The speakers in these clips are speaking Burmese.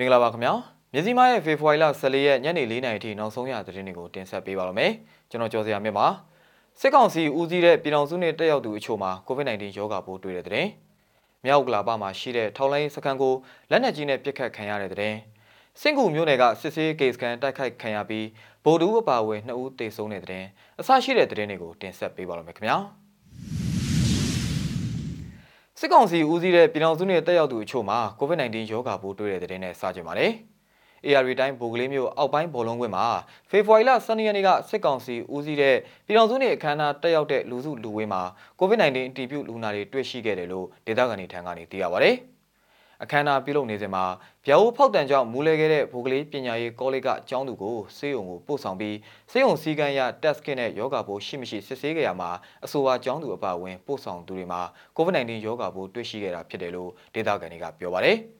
မင်္ဂလာပါခင်ဗျာမြစည်းမရဲ့ဖေဖော်ဝါရီလ14ရက်ညနေ4နာရီထိနောက်ဆုံးရသတင်းတွေကိုတင်ဆက်ပေးပါရမယ်ကျွန်တော်ကျော်စရာမြင့်ပါစစ်ကောင်စီဦးစီးတဲ့ပြည်ထောင်စုနဲ့တက်ရောက်သူအချို့မှာ COVID-19 ရောဂါပိုးတွေ့တဲ့တဲ့မြောက်ကလာပမှာရှိတဲ့ထောက်လိုင်းစခန်းကိုလက်နက်ကြီးနဲ့ပစ်ခတ်ခံရတဲ့တဲ့စင်ကူမျိုးနယ်ကစစ်ဆေးကေစကန်တိုက်ခိုက်ခံရပြီးဗိုလ်တူအပါအဝင်2ဦးသေဆုံးတဲ့တဲ့အဆရှိတဲ့တဲ့တွေကိုတင်ဆက်ပေးပါရမယ်ခင်ဗျာ စစ်ကောင်စီဦးစီးတဲ့ပြည်ထောင်စုနဲ့တက်ရောက်သူအချို့မှာ COVID-19 ရောဂါပိုးတွေ့တဲ့တဲ့နဲ့စကြပါတယ်။ AR တိုင်းဗိုလ်ကလေးမျိုးအောက်ပိုင်းဘောလုံးကွင်းမှာဖေဖော်ဝါရီလ12ရက်နေ့ကစစ်ကောင်စီဦးစီးတဲ့ပြည်ထောင်စုနဲ့အခမ်းအနားတက်ရောက်တဲ့လူစုလူဝေးမှာ COVID-19 အတည်ပြုလူနာတွေတွေ့ရှိခဲ့တယ်လို့ဒေသခံတွေထံကနေသိရပါတယ်။ အခမ်းအနားပြုလုပ်နေစဉ်မှာဗျာအိုးဖောက်တန်ကြောင့်မူးလဲခဲ့တဲ့ဗိုလ်ကလေးပညာရေးကောလိပ်ကအကြောင်းသူကိုစေယုံကိုပို့ဆောင်ပြီးစေယုံစည်းကမ်းရ test kit နဲ့ယောဂပိုးရှိမရှိစစ်ဆေးကြရမှာအဆိုပါအကြောင်းသူအပါအဝင်ပို့ဆောင်သူတွေမှာ COVID-19 ယောဂပိုးတွေ့ရှိခဲ့တာဖြစ်တယ်လို့ဒေသခံတွေကပြောပါတယ်။ပ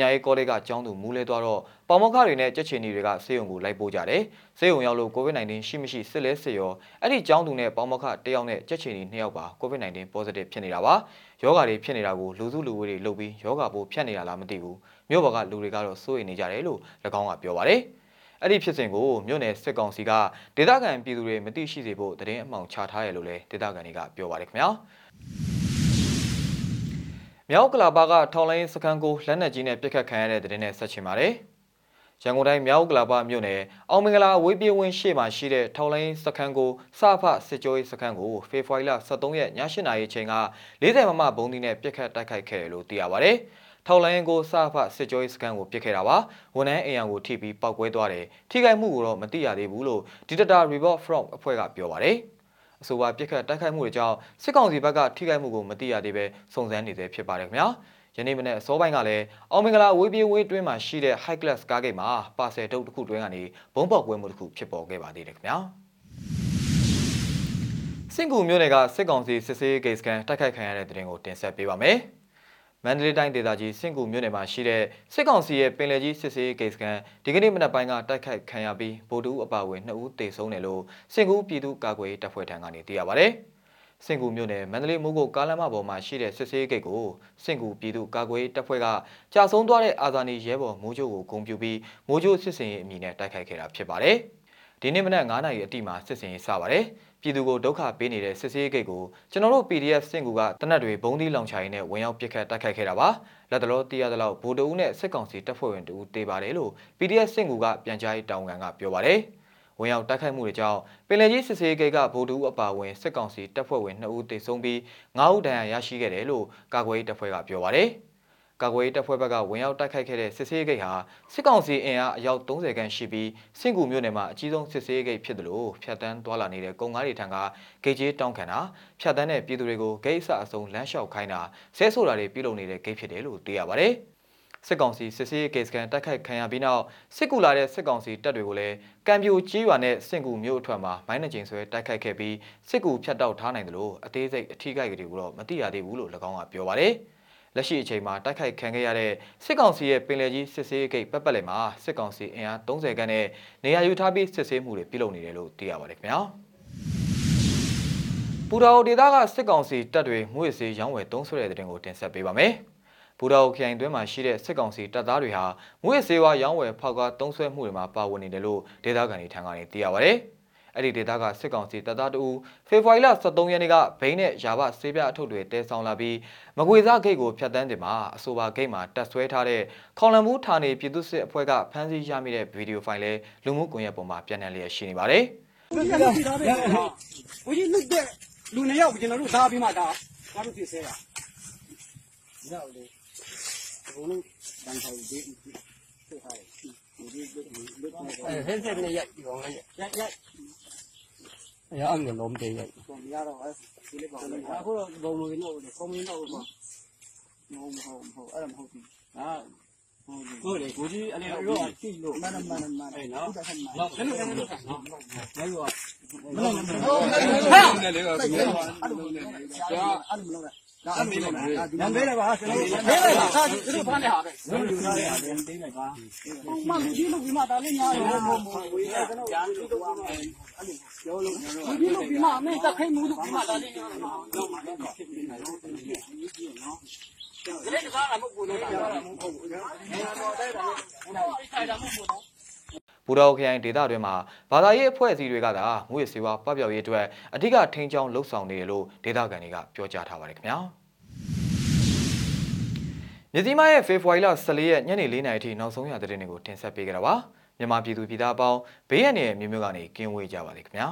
ညာရေးကောလိပ်ကအကြောင်းသူမူးလဲသွားတော့ပေါမောက်ခတွေနဲ့ကြက်ချင်နီတွေကစေယုံကိုလိုက်ပို့ကြတယ်။စေယုံရောက်လို့ COVID-19 ရှိမရှိစစ်လဲစစ်ရောအဲ့ဒီအကြောင်းသူနဲ့ပေါမောက်ခတယောက်နဲ့ကြက်ချင်နီနှစ်ယောက်ပါ COVID-19 positive ဖြစ်နေတာပါ။ယောဂါတွေဖြစ်နေတာကိုလူစုလူဝေးတွေလုပ်ပြီးယောဂါပိုးဖြတ်နေတာလားမသိဘူး။မြို့ပေါ်ကလူတွေကတော့စိုးရိမ်နေကြတယ်လို့၎င်းကပြောပါတယ်။အဲ့ဒီဖြစ်စဉ်ကိုမြို့နယ်စစ်ကောင်စီကဒေသခံပြည်သူတွေမသိရှိစေဖို့တရင်အမှောင်ချထားရလို့လည်းဒေသခံတွေကပြောပါတယ်ခင်ဗျာ။ မြောက်ကလာပါကထောင်လိုင်းစခန်းကိုလက်နက်ကြီးနဲ့ပစ်ခတ်ခံရတဲ့တဲ့နဲ့ဆက်ချင်ပါတယ်။ရန်ကုန်တိုင်းမြောက်ကလာပါမြို့နယ်အောင်မင်္ဂလာဝေးပြေးဝင်းရှေ့မှာရှိတဲ့ထောင်လိုင်းစခန်းကိုစဖစစ်ကြောရေးစခန်းကိုဖေဖော်ဝါရီလ23ရက်ည8နာရီချိန်က40မမဘုံဒီနဲ့ပစ်ခတ်တိုက်ခိုက်ခဲ့တယ်လို့သိရပါတယ်။ထောက်လိုင်းကိုစဖစစ်ကြောရေးစခန်းကိုပစ်ခဲ့တာပါဝန်ထမ်းအိမ်အောင်ကိုထိပြီးပောက်ကွဲသွားတယ်ထိခိုက်မှုကိုတော့မသိရသေးဘူးလို့ Dictator Report From အဖွဲ့ကပြောပါတယ် အဆိုပါပြစ်ခတ်တိုက်ခိုက်မှုတွေကြောင့်စစ်ကောင်စီဘက်ကထိခိုက်မှုကိုမသိရသေးပဲစုံစမ်းနေသေးဖြစ်ပါတယ်ခင်ဗျာယနေ့မနေ့အစောပိုင်းကလည်းအောင်မင်္ဂလာဝေးပြေးဝေးတွင်းမှာရှိတဲ့ high class ကားဂိတ်မှာပါဆယ်တုပ်တစ်ခုတွင်းကနေဘုံပေါက်ကွဲမှုတစ်ခုဖြစ်ပေါ်ခဲ့ပါသေးတယ်ခင်ဗျာစင်ကူမြို့နယ်ကစစ်ကောင်စီစစ်ဆေးဂိတ်စကန်တိုက်ခိုက်ခံရတဲ့တဲ့ရင်ကိုတင်ဆက်ပေးပါမယ် မန္တလေးတိုင်းဒေသကြီးစင်ကူမြို့နယ်မှာရှိတဲ့စစ်ကောင်စီရဲ့ပင်လယ်ကြီးစစ်ဆေးဂိတ်စကန်ဒီကနေ့မနက်ပိုင်းကတိုက်ခိုက်ခံရပြီးဗိုလ်တူအပါအဝင်2ဦးသေဆုံးတယ်လို့စင်ကူပြည်သူ့ကာကွယ်တပ်ဖွဲ့ထံကနေသိရပါဗျ။စင်ကူမြို့နယ်မန္တလေးမိုးကုတ်ကားလမ်းမပေါ်မှာရှိတဲ့စစ်ဆေးဂိတ်ကိုစင်ကူပြည်သူ့ကာကွယ်တပ်ဖွဲ့ကကြာဆုံးသွားတဲ့အာဇာနည်ရဲဘော်မိုးချိုကိုဂုဏ်ပြုပြီးမိုးချိုစစ်စင်ရေးအမည်နဲ့တိုက်ခိုက်ခဲ့တာဖြစ်ပါတယ်။ဒီနေ့မနက်9နာရီအတိမှာစစ်စင်ရေးစပါတယ် ပြည်သူကိုဒုက္ခပေးနေတဲ့စစ်ဆေးဂိတ်ကိုကျွန်တော်တို့ PDF စင်ကူကတနက်တွေဘုံသီးလောင်ချာရင်းနဲ့ဝင်ရောက်ပစ်ခတ်တိုက်ခိုက်ခဲ့တာပါလက်တလောတရားသလောက်ဗိုလ်တအုပ်နဲ့စစ်ကောင်စီတပ်ဖွဲ့ဝင်တူတေးပါတယ်လို့ PDF စင်ကူကပြန်ကြားရေးတာဝန်ခံကပြောပါတယ်ဝင်ရောက်တိုက်ခိုက်မှုတွေကြောင့်ပင်လယ်ကြီးစစ်ဆေးဂိတ်ကဗိုလ်တူအပါဝင်စစ်ကောင်စီတပ်ဖွဲ့ဝင်2ဦးသေဆုံးပြီး9ဦးဒဏ်ရာရရှိခဲ့တယ်လို့ကာကွယ်ရေးတပ်ဖွဲ့ကပြောပါတယ်။ ကာကွယ်ရေးတပ်ဖွဲ့ဘက်ကဝင်ရောက်တိုက်ခိုက်ခဲ့တဲ့စစ်ဆေးဂိတ်ဟာစစ်ကောင်စီအင်အားအယောက်30ခန့်ရှိပြီးစင်ကူမြို့နယ်မှာအကြီးဆုံးစစ်ဆေးဂိတ်ဖြစ်တယ်လို့ဖြတ်တန်းသွားလာနေတဲ့ကုန်ကားတွေထံကဂိတ်ကြီးတောင်းခံတာဖြတ်တန်းတဲ့ပြည်သူတွေကိုဂိတ်အစအစုံလမ်းလျှောက်ခိုင်းတာဆဲဆိုတာတွေပြုလုပ်နေတဲ့ဂိတ်ဖြစ်တယ်လို့သိရပါတယ်စစ်ကောင်စီစစ်ဆေးကေစကန်တိုက်ခိုက်ခံရပြီးနောက်စစ်ကူလာတဲ့စစ်ကောင်စီတပ်တွေကိုလည်းကံပြိုကြီးရွာနဲ့စင်ကူမြို့အထွတ်မှာမိုင်းနှကျင်ဆွဲတိုက်ခိုက်ခဲ့ပြီးစစ်ကူဖြတ်တောက်ထားနိုင်တယ်လို့အသေးစိတ်အထီးကိုက်တွေကိုတော့မသိရသေးဘူးလို့၎င်းကပြောပါတယ်။ လက်ရှိအချိန်မှာတိုက်ခိုက်ခံခဲ့ရတဲ့စစ်ကောင်စီရဲ့ပင်လယ်ကြီးစစ်ဆေးဂိတ်ပတ်ပတ်လည်မှာစစ်ကောင်စီအင်အား30ခန်းနဲ့နေရာယူထားပြီးစစ်ဆေးမှုတွေပြုလုပ်နေတယ်လို့သိရပါတယ်ခင်ဗျာပူတော်ဒေသကစစ်ကောင်စီတပ်တွေငွေစေးရောင်းဝယ်သုံးဆွဲတဲ့တဲ့တင်ကိုတင်ဆက်ပေးပါမယ်ဘူတော်ခရိုင်တွင်းမှာရှိတဲ့စစ်ကောင်စီတပ်သားတွေဟာငွေစေးဝါရောင်းဝယ်ဖောက်ကားသုံးဆွဲမှုတွေမှာပါဝင်နေတယ်လို့ဒေသခံတွေထံကနေသိရပါဗျ။ အဲ့ဒီဒေသကစစ်ကောင်စီတပ်သားတဦးဖေဖော်ဝါရီလ23ရက်နေ့ကဘိန်းနဲ့ယာဘဆေးပြအထုပ်တွေတဲဆောင်လာပြီးမကွေစားဂိတ်ကိုဖျက်တမ်းတင်မှာအဆိုပါဂိတ်မှာတက်ဆွဲထားတဲ့ခေါလံမှုဌာနေပြည်သူ့စစ်အဖွဲ့ကဖမ်းဆီးရမိတဲ့ဗီဒီယိုဖိုင်လေးလူမှုကွန်ရက်ပေါ်မှာပြန့်နှံ့လျက်ရှိနေပါတယ်။ဦးကြီးလွတ်တဲ့လူနှစ်ယောက်ကျွန်တော်တို့သားပြီးမှဒါဘာလို့ဖြစ်ဆဲတာ။ရောက်လေ။ဘုံလုံးတန်ထိုင်ဒီ ဖြစ်ထားတယ်။ဒီဒီလွတ်လွတ်အဲဟဲ့ဆက်နေရိုက်ဒီကောင်လေးရိုက်ရိုက်ရအောင်လုံးတေးရိုက်ကိုမရတော့ဘူးဒီလေးပေါ့အခုတော့ဘုံလို့တော့ကွန်မင်းတော့ပေါ့မဟုတ်မဟုတ်မဟုတ်အဲ့ဒါမဟုတ်ဘူးဟာဟုတ်တယ်ကိုကြီးအဲ့လိုတော့ကြည့်လို့မနမနမအဲ့နော်နော်ခဏခဏခဏနော်လဲရောမလုံးမလုံးဟာနဲ့လေကအဲ့လိုအဲ့လိုမလုံး ဒါအမေလည်းနံပေးလိုက်ပါကျွန်တော်ပေးလိုက်ပါဟာသူတို့ဖမ်းနေဟာပဲကျွန်တော်ယူထားတယ်ပြန်ပေးလိုက်ပါဟိုမှလူကြီးလူကြီးမှဒါလေးညားတယ်ဘုံဘုံဝေးတယ်ကျွန်တော်ညာလူတို့ကအဲ့လိုပြောလို့လူကြီးလူကြီးမှအမေတက်ခိုင်းမှုတို့မှဒါလေးညားတယ်တော့မှတော့ဖြစ်နေတယ်နော်လည်းကားကမဟုတ်ဘူးလို့တာမဟုတ်ဘူးနော်ငါတော့တဲ့တာအဲ့ဒါတာမဟုတ်ဘူးနော် ပူတော်ခရိုင်ဒေသတွင်မှာဘာသာရေးအဖွဲ့အစည်းတွေကသာမူရစေဝါပပျောက်ရေးအတွက်အဓိကထိန်းချောင်းလှုပ်ဆောင်နေတယ်လို့ဒေသခံတွေကပြောကြားထားပါတယ်ခင်ဗျာမြစည်းမရဲ့ဖေဖော်ဝါရီလ14ရက်ညနေ4နာရီထိနောက်ဆုံးရသတင်းတွေကိုတင်ဆက်ပေးကြတာပါမြန်မာပြည်သူပြည်သားအပေါင်းဘေးရန်ရဲ့မြို့မြို့ကနေကင်းဝေးကြပါလိမ့်ခင်ဗျာ